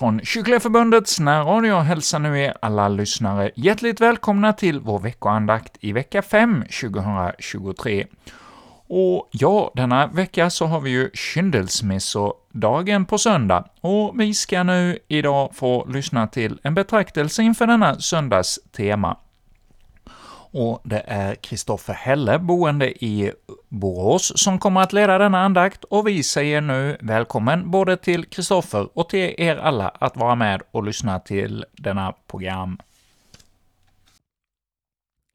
från Kyrkliga Förbundets närradio hälsar nu er alla lyssnare hjärtligt välkomna till vår veckoandakt i vecka 5 2023. Och ja, denna vecka så har vi ju kyndelsmässodagen på söndag, och vi ska nu idag få lyssna till en betraktelse inför denna söndags tema. Och det är Kristoffer Helle, boende i Borås, som kommer att leda denna andakt, och vi säger nu välkommen både till Kristoffer och till er alla att vara med och lyssna till denna program.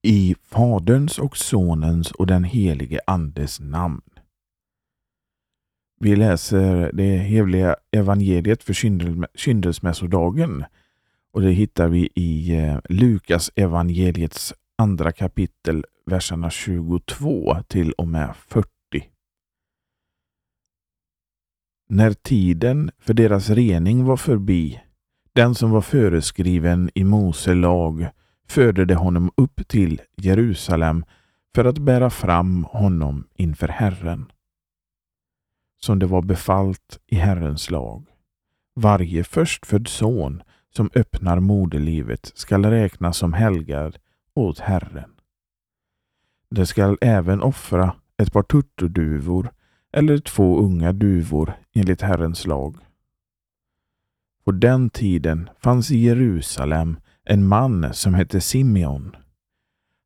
I Faderns och Sonens och den helige Andes namn. Vi läser det heliga evangeliet för kyndelsmässodagen och det hittar vi i eh, Lukas evangeliets andra kapitel, verserna 22 till och med 40. När tiden för deras rening var förbi, den som var föreskriven i Mose lag, förde de honom upp till Jerusalem för att bära fram honom inför Herren. Som det var befallt i Herrens lag. Varje förstfödd son som öppnar moderlivet skall räknas som helgad åt Herren. De skall även offra ett par turturduvor eller två unga duvor enligt Herrens lag. På den tiden fanns i Jerusalem en man som hette Simeon.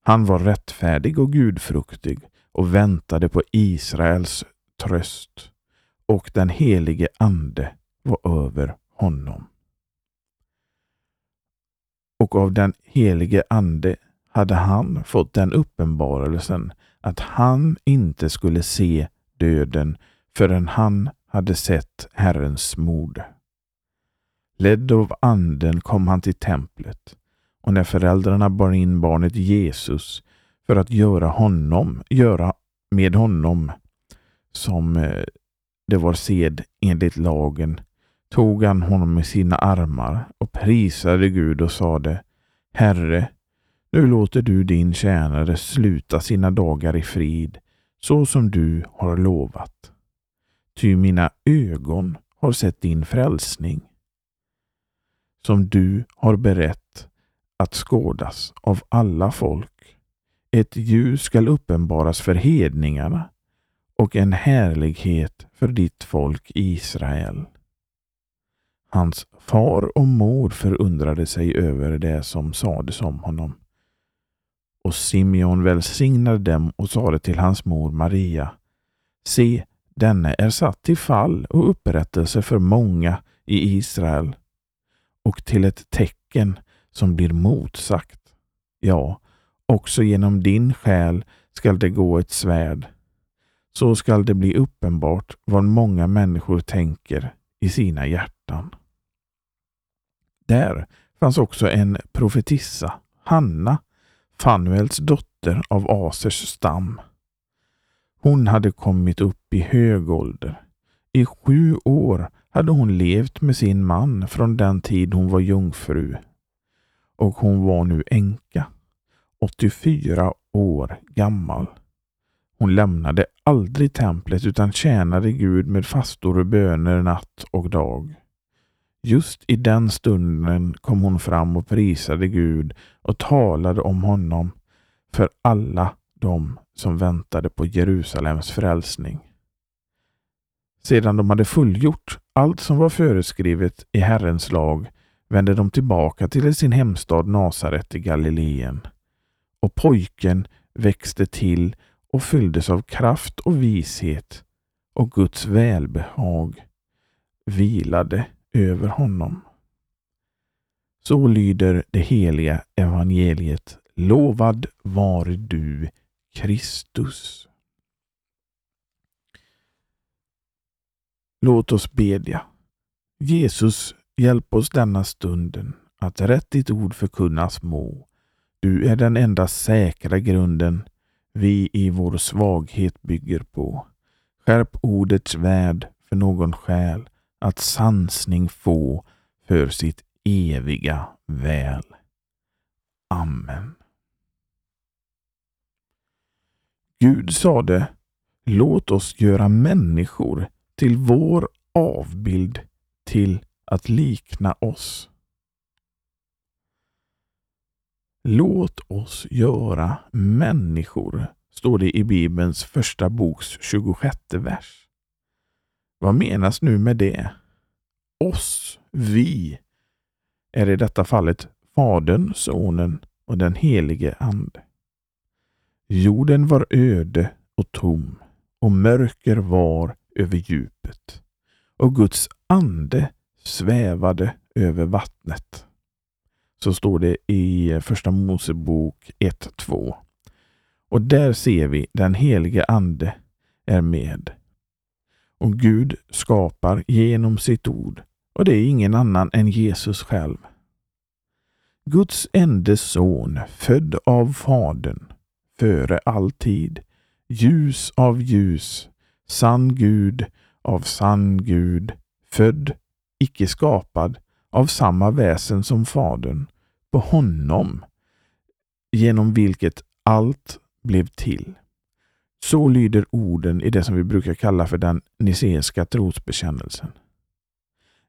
Han var rättfärdig och gudfruktig och väntade på Israels tröst och den helige Ande var över honom. Och av den helige Ande hade han fått den uppenbarelsen att han inte skulle se döden förrän han hade sett Herrens mord. Ledd av anden kom han till templet och när föräldrarna bar in barnet Jesus för att göra honom, göra med honom som eh, det var sed enligt lagen, tog han honom i sina armar och prisade Gud och sade Herre, nu låter du din tjänare sluta sina dagar i frid, så som du har lovat. Ty mina ögon har sett din frälsning, som du har berett att skådas av alla folk. Ett ljus skall uppenbaras för hedningarna och en härlighet för ditt folk Israel. Hans far och mor förundrade sig över det som sades om honom. Och Simeon välsignade dem och sade till hans mor Maria. Se, denne är satt till fall och upprättelse för många i Israel och till ett tecken som blir motsagt. Ja, också genom din själ skall det gå ett svärd. Så skall det bli uppenbart vad många människor tänker i sina hjärtan. Där fanns också en profetissa, Hanna, Fanuels dotter av Asers stam. Hon hade kommit upp i hög ålder. I sju år hade hon levt med sin man från den tid hon var jungfru. Och hon var nu änka, 84 år gammal. Hon lämnade aldrig templet utan tjänade Gud med fastor och böner natt och dag. Just i den stunden kom hon fram och prisade Gud och talade om honom för alla de som väntade på Jerusalems frälsning. Sedan de hade fullgjort allt som var föreskrivet i Herrens lag vände de tillbaka till sin hemstad Nasaret i Galileen. Och pojken växte till och fylldes av kraft och vishet och Guds välbehag vilade över honom. Så lyder det heliga evangeliet. Lovad var du, Kristus. Låt oss bedja. Jesus, hjälp oss denna stunden att rätt ditt ord förkunnas må. Du är den enda säkra grunden vi i vår svaghet bygger på. Skärp ordets värld för någon själ att sansning få för sitt eviga väl. Amen. Gud sade, låt oss göra människor till vår avbild till att likna oss. Låt oss göra människor, står det i Bibelns första boks 26 vers. Vad menas nu med det? Oss, vi, är i detta fallet Fadern, Sonen och den helige Ande. Jorden var öde och tom och mörker var över djupet och Guds ande svävade över vattnet. Så står det i Första Mosebok 1.2. Och där ser vi den helige Ande är med. Och Gud skapar genom sitt ord och det är ingen annan än Jesus själv. Guds enda son, född av Fadern, före all tid, ljus av ljus, sann Gud av sann Gud, född, icke skapad, av samma väsen som Fadern, på honom, genom vilket allt blev till. Så lyder orden i det som vi brukar kalla för den niseiska trosbekännelsen.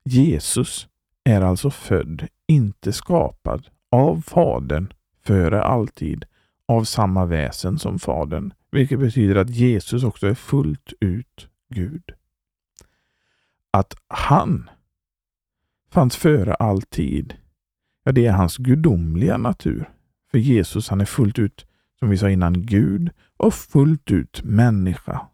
Jesus är alltså född, inte skapad, av Fadern före alltid, av samma väsen som Fadern, vilket betyder att Jesus också är fullt ut Gud. Att han fanns före alltid, ja, det är hans gudomliga natur. För Jesus han är fullt ut, som vi sa innan, Gud och fullt ut människa.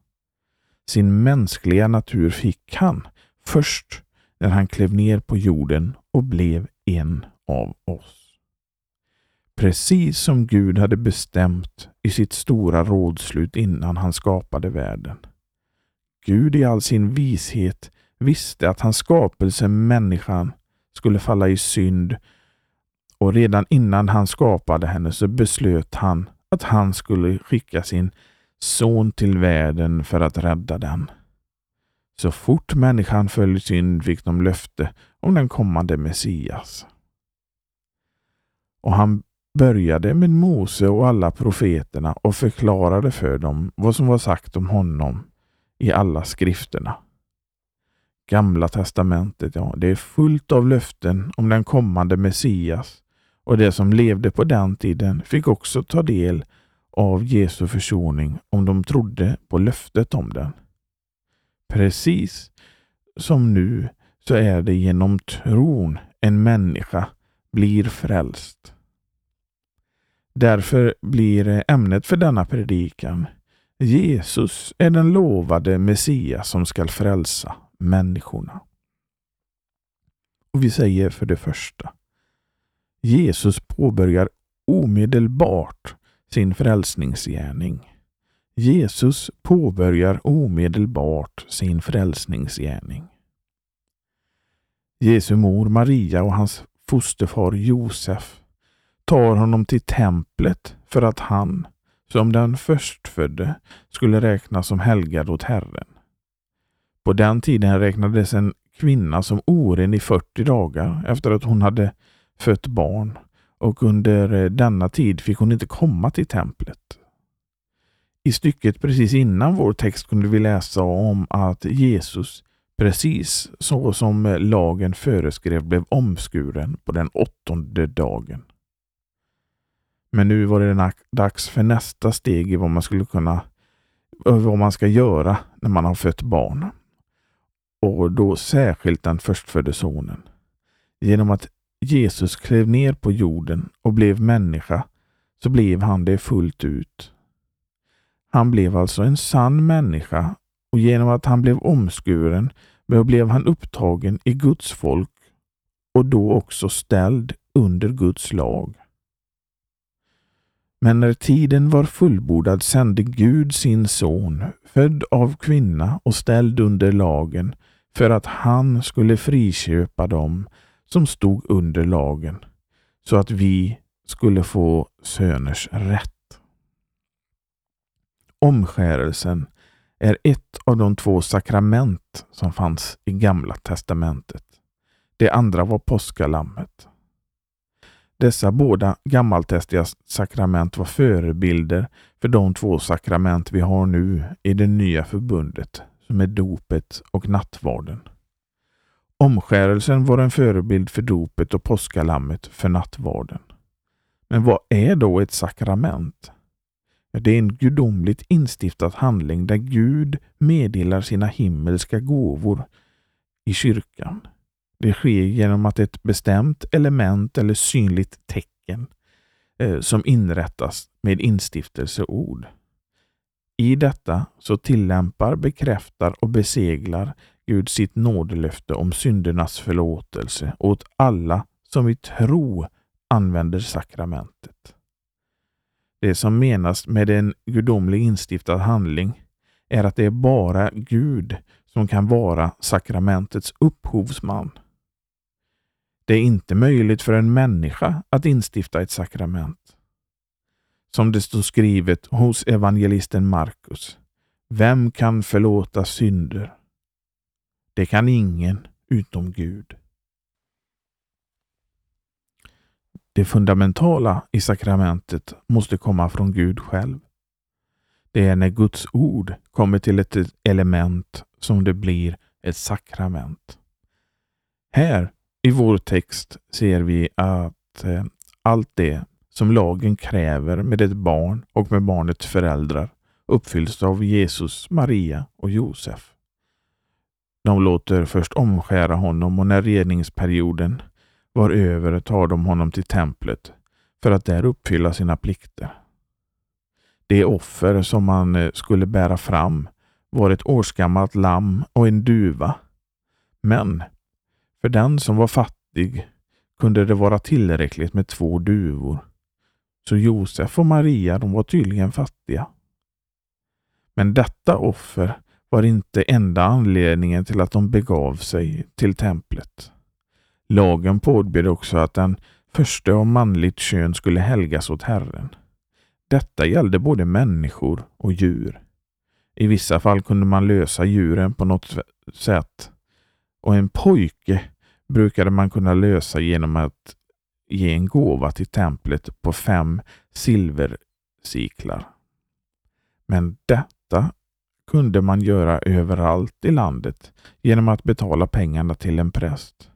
Sin mänskliga natur fick han först när han klev ner på jorden och blev en av oss. Precis som Gud hade bestämt i sitt stora rådslut innan han skapade världen. Gud i all sin vishet visste att hans skapelse, människan, skulle falla i synd och redan innan han skapade henne så beslöt han att han skulle skicka sin son till världen för att rädda den. Så fort människan föll i synd fick de löfte om den kommande Messias. Och han började med Mose och alla profeterna och förklarade för dem vad som var sagt om honom i alla skrifterna. Gamla testamentet, ja, det är fullt av löften om den kommande Messias och de som levde på den tiden fick också ta del av Jesu försoning om de trodde på löftet om den. Precis som nu så är det genom tron en människa blir frälst. Därför blir ämnet för denna predikan Jesus är den lovade Messias som skall frälsa människorna. Och Vi säger för det första Jesus påbörjar omedelbart sin frälsningsgärning. Jesus påbörjar omedelbart sin frälsningsgärning. Jesu mor Maria och hans fosterfar Josef tar honom till templet för att han, som den förstfödde, skulle räknas som helgad åt Herren. På den tiden räknades en kvinna som oren i 40 dagar efter att hon hade fött barn och under eh, denna tid fick hon inte komma till templet. I stycket precis innan vår text kunde vi läsa om att Jesus, precis så som eh, lagen föreskrev, blev omskuren på den åttonde dagen. Men nu var det dags för nästa steg i vad man skulle kunna eh, vad man ska göra när man har fött barn. Och då särskilt den förstfödde sonen. Genom att Jesus klev ner på jorden och blev människa så blev han det fullt ut. Han blev alltså en sann människa och genom att han blev omskuren blev han upptagen i Guds folk och då också ställd under Guds lag. Men när tiden var fullbordad sände Gud sin son, född av kvinna och ställd under lagen, för att han skulle friköpa dem som stod under lagen, så att vi skulle få söners rätt. Omskärelsen är ett av de två sakrament som fanns i Gamla testamentet. Det andra var påskalammet. Dessa båda gammaltestiga sakrament var förebilder för de två sakrament vi har nu i det nya förbundet, som är dopet och nattvarden. Omskärelsen var en förebild för dopet och påskalammet för nattvarden. Men vad är då ett sakrament? Det är en gudomligt instiftad handling där Gud meddelar sina himmelska gåvor i kyrkan. Det sker genom att ett bestämt element eller synligt tecken eh, som inrättas med instiftelseord. I detta så tillämpar, bekräftar och beseglar Gud sitt nådelöfte om syndernas förlåtelse åt alla som i tro använder sakramentet. Det som menas med en gudomlig instiftad handling är att det är bara Gud som kan vara sakramentets upphovsman. Det är inte möjligt för en människa att instifta ett sakrament. Som det står skrivet hos evangelisten Markus. Vem kan förlåta synder? Det kan ingen utom Gud. Det fundamentala i sakramentet måste komma från Gud själv. Det är när Guds ord kommer till ett element som det blir ett sakrament. Här i vår text ser vi att eh, allt det som lagen kräver med ett barn och med barnets föräldrar uppfylls av Jesus, Maria och Josef. De låter först omskära honom och när reningsperioden var över tar de honom till templet för att där uppfylla sina plikter. Det offer som man eh, skulle bära fram var ett årsgammalt lamm och en duva. Men för den som var fattig kunde det vara tillräckligt med två duvor. Så Josef och Maria de var tydligen fattiga. Men detta offer var inte enda anledningen till att de begav sig till templet. Lagen påbjöd också att den första av manligt kön skulle helgas åt Herren. Detta gällde både människor och djur. I vissa fall kunde man lösa djuren på något sätt och en pojke brukade man kunna lösa genom att ge en gåva till templet på fem silversiklar. Men detta kunde man göra överallt i landet genom att betala pengarna till en präst.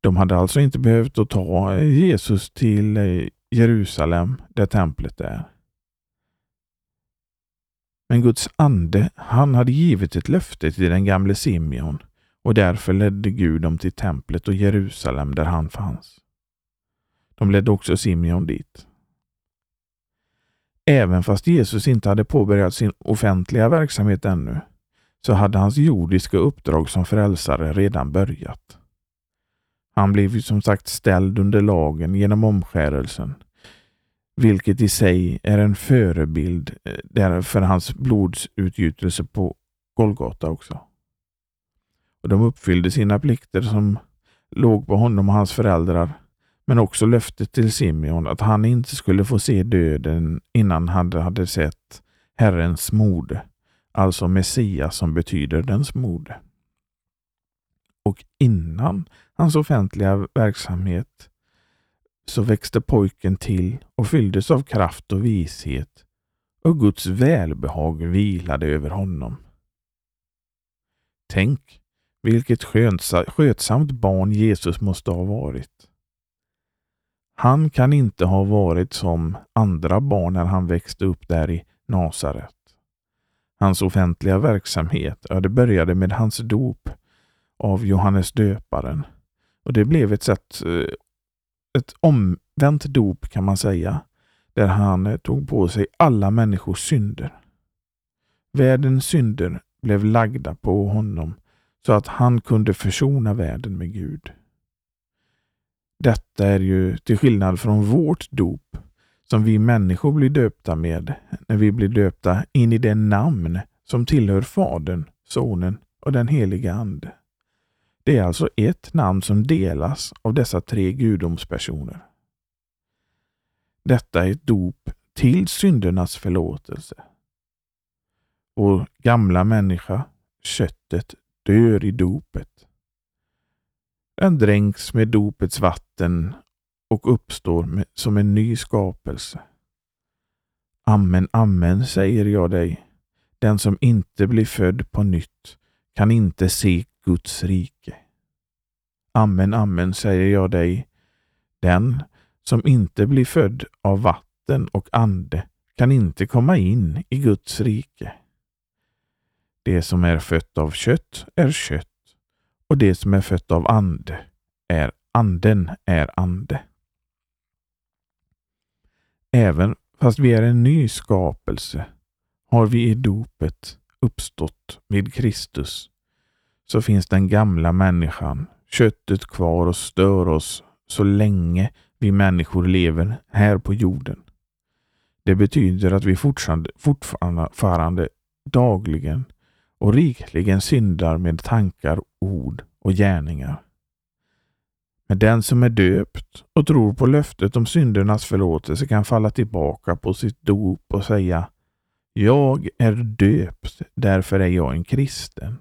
De hade alltså inte behövt att ta Jesus till eh, Jerusalem där templet är. Men Guds ande, han hade givit ett löfte till den gamle Simeon och därför ledde Gud dem till templet och Jerusalem där han fanns. De ledde också Simeon dit. Även fast Jesus inte hade påbörjat sin offentliga verksamhet ännu, så hade hans jordiska uppdrag som frälsare redan börjat. Han blev ju som sagt ställd under lagen genom omskärelsen, vilket i sig är en förebild eh, för hans blodsutgjutelse på Golgata också. Och De uppfyllde sina plikter som låg på honom och hans föräldrar, men också löftet till Simeon att han inte skulle få se döden innan han hade sett Herrens mode, alltså Messias som betyder dens mode. Och innan hans offentliga verksamhet så växte pojken till och fylldes av kraft och vishet och Guds välbehag vilade över honom. Tänk vilket skötsamt barn Jesus måste ha varit. Han kan inte ha varit som andra barn när han växte upp där i Nasaret. Hans offentliga verksamhet, ja, det började med hans dop av Johannes döparen. Och Det blev ett sätt, eh, ett omvänt dop kan man säga, där han eh, tog på sig alla människors synder. Världens synder blev lagda på honom så att han kunde försona världen med Gud. Detta är ju till skillnad från vårt dop som vi människor blir döpta med när vi blir döpta in i det namn som tillhör Fadern, Sonen och den heliga Ande. Det är alltså ett namn som delas av dessa tre gudomspersoner. Detta är ett dop till syndernas förlåtelse. Vår gamla människa, köttet, dör i dopet. Den dränks med dopets vatten och uppstår med, som en ny skapelse. Amen, amen, säger jag dig. Den som inte blir född på nytt kan inte se Guds rike. Amen, amen säger jag dig, den som inte blir född av vatten och ande kan inte komma in i Guds rike. Det som är fött av kött är kött och det som är fött av ande är anden är ande. Även fast vi är en ny skapelse har vi i dopet uppstått med Kristus så finns den gamla människan, köttet kvar och stör oss så länge vi människor lever här på jorden. Det betyder att vi fortfarande, fortfarande dagligen och rikligen syndar med tankar, ord och gärningar. Men den som är döpt och tror på löftet om syndernas förlåtelse kan falla tillbaka på sitt dop och säga Jag är döpt, därför är jag en kristen.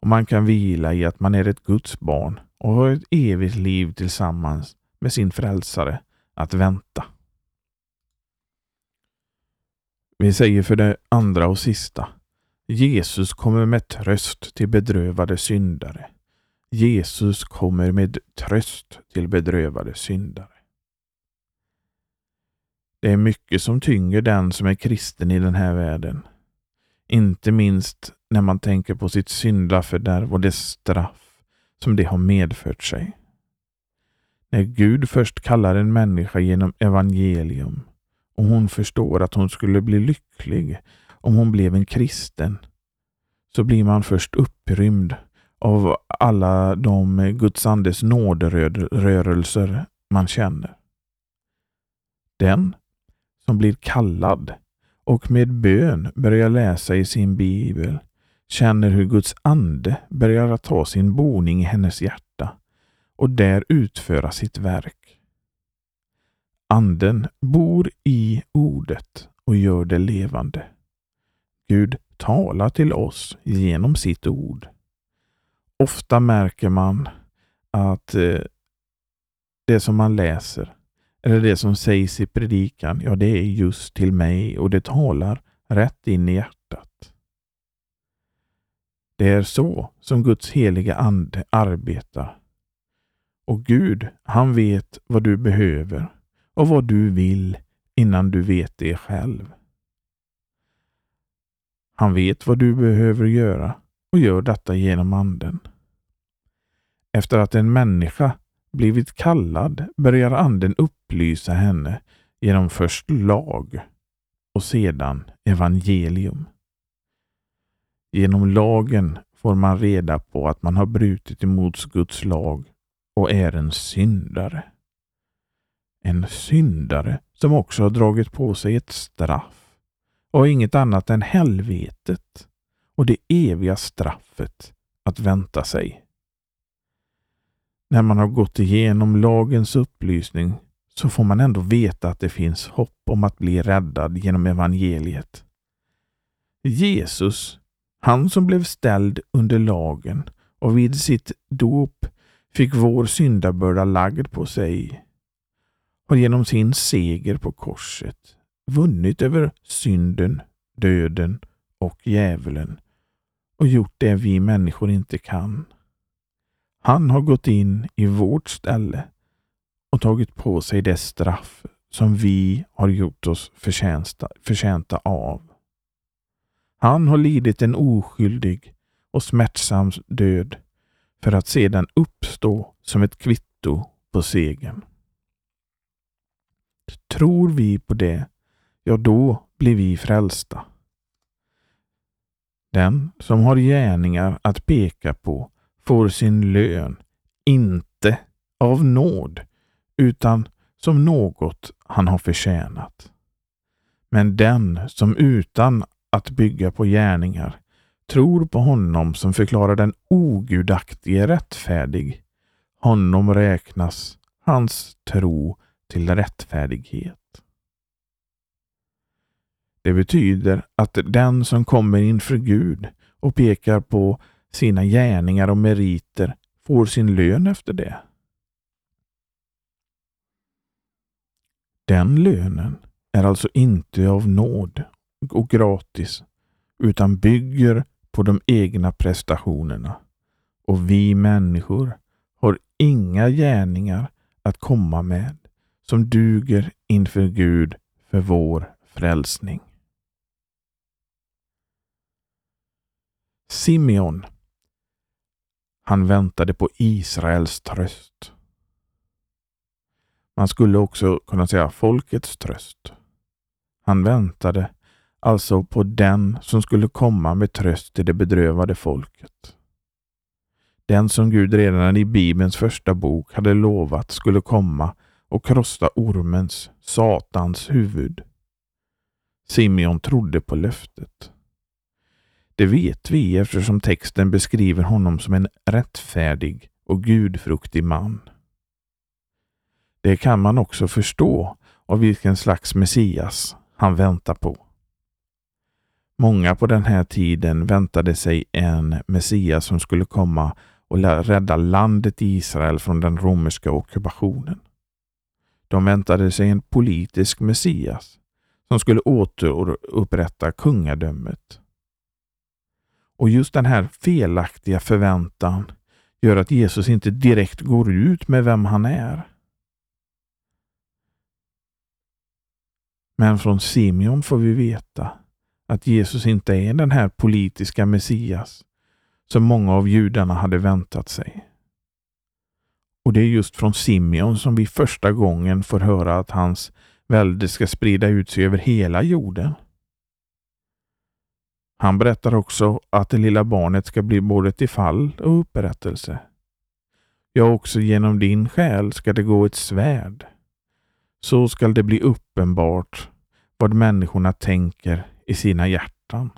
Och man kan vila i att man är ett Guds barn och har ett evigt liv tillsammans med sin frälsare att vänta. Vi säger för det andra och sista. Jesus kommer med tröst till bedrövade syndare. Jesus kommer med tröst till bedrövade syndare. Det är mycket som tynger den som är kristen i den här världen. Inte minst när man tänker på sitt syndafördärv och det straff som det har medfört sig. När Gud först kallar en människa genom evangelium och hon förstår att hon skulle bli lycklig om hon blev en kristen, så blir man först upprymd av alla de Guds andes nåderörelser man känner. Den som blir kallad och med bön börjar läsa i sin bibel känner hur Guds ande börjar att ta sin boning i hennes hjärta och där utföra sitt verk. Anden bor i ordet och gör det levande. Gud talar till oss genom sitt ord. Ofta märker man att eh, det som man läser eller det som sägs i predikan, ja det är just till mig och det talar rätt in i hjärtat. Det är så som Guds heliga Ande arbetar. Och Gud, han vet vad du behöver och vad du vill innan du vet det själv. Han vet vad du behöver göra och gör detta genom Anden. Efter att en människa blivit kallad börjar Anden upplysa henne genom först lag och sedan evangelium. Genom lagen får man reda på att man har brutit emot Guds lag och är en syndare. En syndare som också har dragit på sig ett straff och inget annat än helvetet och det eviga straffet att vänta sig. När man har gått igenom lagens upplysning så får man ändå veta att det finns hopp om att bli räddad genom evangeliet. Jesus, han som blev ställd under lagen och vid sitt dop fick vår syndabörda lagd på sig, har genom sin seger på korset vunnit över synden, döden och djävulen och gjort det vi människor inte kan. Han har gått in i vårt ställe och tagit på sig det straff som vi har gjort oss förtjänta, förtjänta av. Han har lidit en oskyldig och smärtsam död för att sedan uppstå som ett kvitto på segern. Tror vi på det, ja då blir vi frälsta. Den som har gärningar att peka på får sin lön, inte av nåd, utan som något han har förtjänat. Men den som utan att bygga på gärningar tror på honom som förklarar den ogudaktige rättfärdig, honom räknas hans tro till rättfärdighet. Det betyder att den som kommer inför Gud och pekar på sina gärningar och meriter får sin lön efter det. Den lönen är alltså inte av nåd och gratis utan bygger på de egna prestationerna och vi människor har inga gärningar att komma med som duger inför Gud för vår frälsning. Simeon han väntade på Israels tröst. Man skulle också kunna säga folkets tröst. Han väntade alltså på den som skulle komma med tröst till det bedrövade folket. Den som Gud redan i Bibelns första bok hade lovat skulle komma och krossa ormens, Satans huvud. Simeon trodde på löftet. Det vet vi eftersom texten beskriver honom som en rättfärdig och gudfruktig man. Det kan man också förstå av vilken slags Messias han väntar på. Många på den här tiden väntade sig en Messias som skulle komma och rädda landet Israel från den romerska ockupationen. De väntade sig en politisk Messias som skulle återupprätta kungadömet. Och just den här felaktiga förväntan gör att Jesus inte direkt går ut med vem han är. Men från Simeon får vi veta att Jesus inte är den här politiska Messias som många av judarna hade väntat sig. Och det är just från Simeon som vi första gången får höra att hans välde ska sprida ut sig över hela jorden. Han berättar också att det lilla barnet ska bli både till fall och upprättelse. Ja, också genom din själ ska det gå ett svärd. Så skall det bli uppenbart vad människorna tänker i sina hjärtan.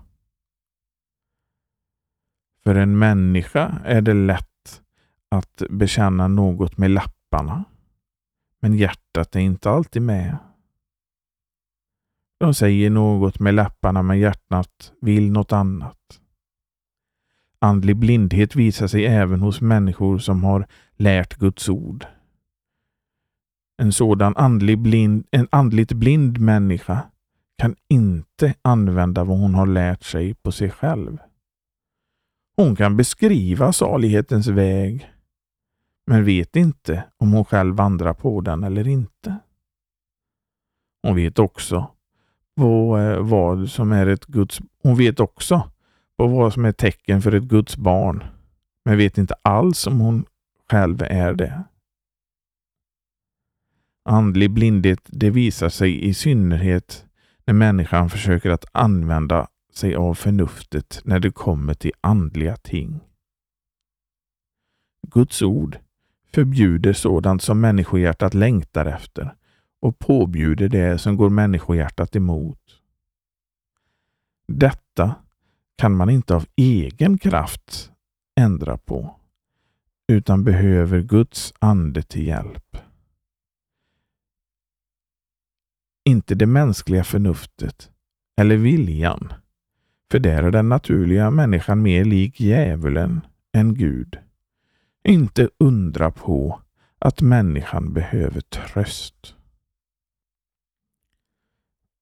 För en människa är det lätt att bekänna något med lapparna. Men hjärtat är inte alltid med. De säger något med läpparna men hjärtat vill något annat. Andlig blindhet visar sig även hos människor som har lärt Guds ord. En sådan andlig blind, en andligt blind människa kan inte använda vad hon har lärt sig på sig själv. Hon kan beskriva salighetens väg, men vet inte om hon själv vandrar på den eller inte. Hon vet också på eh, vad som är ett Guds... Hon vet också på vad som är tecken för ett Guds barn, men vet inte alls om hon själv är det. Andlig blindhet det visar sig i synnerhet när människan försöker att använda sig av förnuftet när det kommer till andliga ting. Guds ord förbjuder sådant som människohjärtat längtar efter och påbjuder det som går människohjärtat emot. Detta kan man inte av egen kraft ändra på, utan behöver Guds ande till hjälp. Inte det mänskliga förnuftet eller viljan, för där är den naturliga människan mer lik djävulen än Gud. Inte undra på att människan behöver tröst.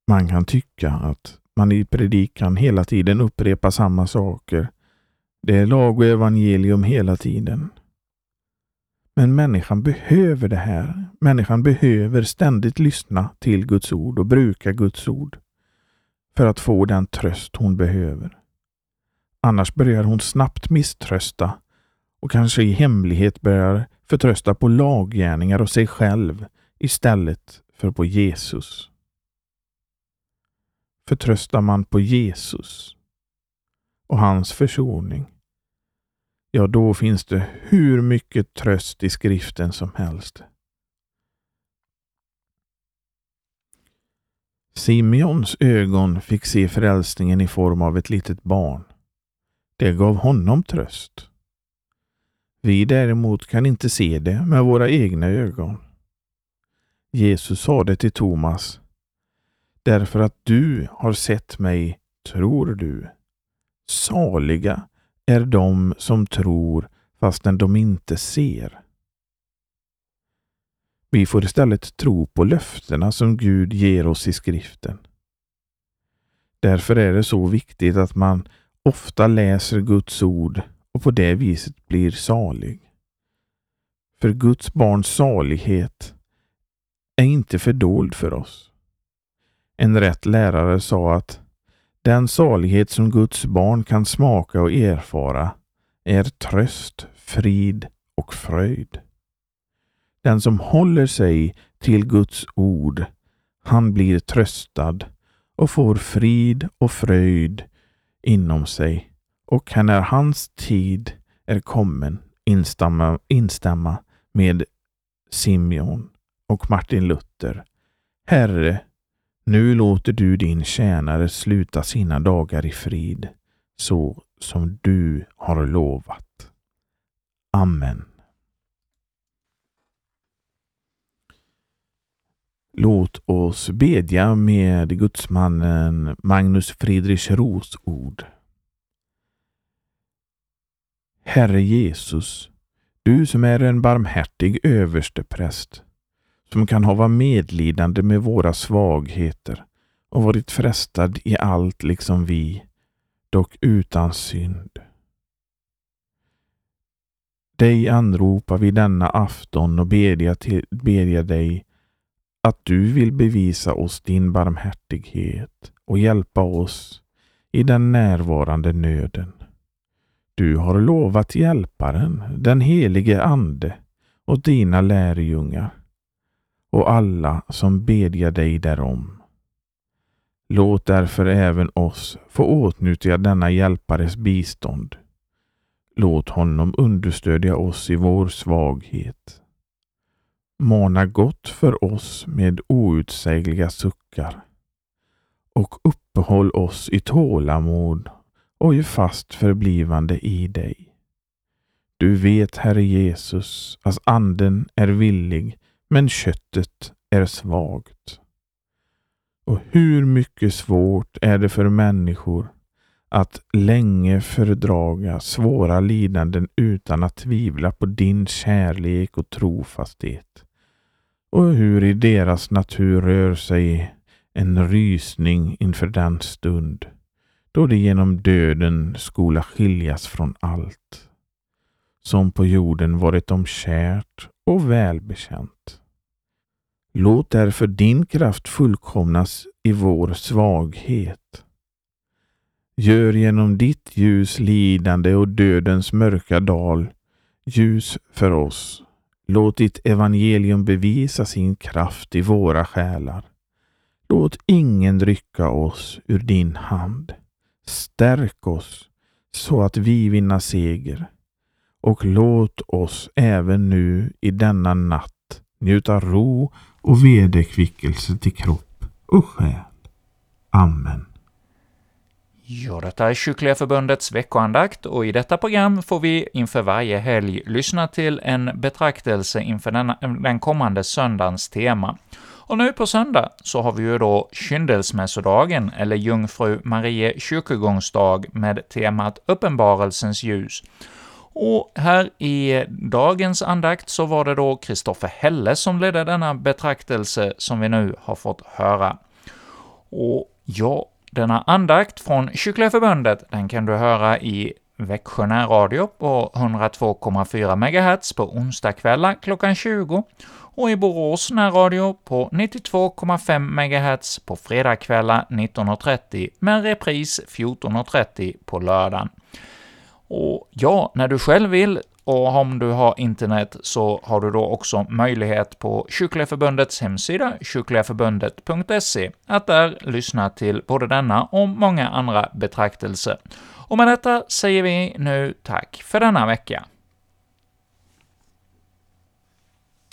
Man kan tycka att man i predikan hela tiden upprepar samma saker. Det är lag och evangelium hela tiden. Men människan behöver det här. Människan behöver ständigt lyssna till Guds ord och bruka Guds ord för att få den tröst hon behöver. Annars börjar hon snabbt misströsta och kanske i hemlighet börjar förtrösta på laggärningar och sig själv istället för på Jesus. Förtröstar man på Jesus och hans försoning, ja då finns det hur mycket tröst i skriften som helst. Simeons ögon fick se frälsningen i form av ett litet barn. Det gav honom tröst. Vi däremot kan inte se det med våra egna ögon. Jesus sa det till Thomas Därför att du har sett mig tror du. Saliga är de som tror fastän de inte ser. Vi får istället tro på löftena som Gud ger oss i skriften. Därför är det så viktigt att man ofta läser Guds ord och på det viset blir salig. För Guds barns salighet är inte fördold för oss. En rätt lärare sa att den salighet som Guds barn kan smaka och erfara är tröst, frid och fröjd. Den som håller sig till Guds ord, han blir tröstad och får frid och fröjd inom sig och kan när hans tid är kommen instämma, instämma med Simeon och Martin Luther. Herre, nu låter du din tjänare sluta sina dagar i frid, så som du har lovat. Amen. Låt oss bedja med gudsmannen Magnus Friedrich Ros ord. Herre Jesus, du som är en barmhärtig överstepräst, som kan hava medlidande med våra svagheter och varit frestad i allt liksom vi, dock utan synd. Dig anropar vi denna afton och bedja, till, bedja dig att du vill bevisa oss din barmhärtighet och hjälpa oss i den närvarande nöden. Du har lovat hjälparen, den helige Ande, och dina lärjungar och alla som bedjar dig därom. Låt därför även oss få åtnjuta denna hjälpares bistånd. Låt honom understödja oss i vår svaghet. Mana gott för oss med outsägliga suckar och uppehåll oss i tålamod och i fast förblivande i dig. Du vet, Herre Jesus, att anden är villig, men köttet är svagt. Och hur mycket svårt är det för människor att länge fördraga svåra lidanden utan att tvivla på din kärlek och trofasthet. Och hur i deras natur rör sig en rysning inför den stund då de genom döden skola skiljas från allt som på jorden varit dem kärt och välbekänt. Låt därför din kraft fullkomnas i vår svaghet. Gör genom ditt ljus lidande och dödens mörka dal ljus för oss. Låt ditt evangelium bevisa sin kraft i våra själar. Låt ingen rycka oss ur din hand. Stärk oss så att vi vinner seger och låt oss även nu i denna natt njuta ro och vederkvickelse till kropp och själ. Amen. Ja, detta är Kyrkliga Förbundets veckoandakt och i detta program får vi inför varje helg lyssna till en betraktelse inför den, den kommande söndagens tema. Och nu på söndag så har vi ju då kyndelsmässodagen, eller Jungfru Marie kyrkogångsdag, med temat Uppenbarelsens ljus. Och här i dagens andakt så var det då Kristoffer Helle som ledde denna betraktelse som vi nu har fått höra. Och ja, denna andakt från Kyrkliga Förbundet, den kan du höra i Växjö närradio på 102,4 MHz på onsdagskvällar klockan 20 och i Borås närradio på 92,5 MHz på fredagskvällar 19.30 med repris 14.30 på lördagen. Och ja, när du själv vill och om du har internet så har du då också möjlighet på Kyrkliga Förbundets hemsida, kyrkligaförbundet.se, att där lyssna till både denna och många andra betraktelser. Och med detta säger vi nu tack för denna vecka.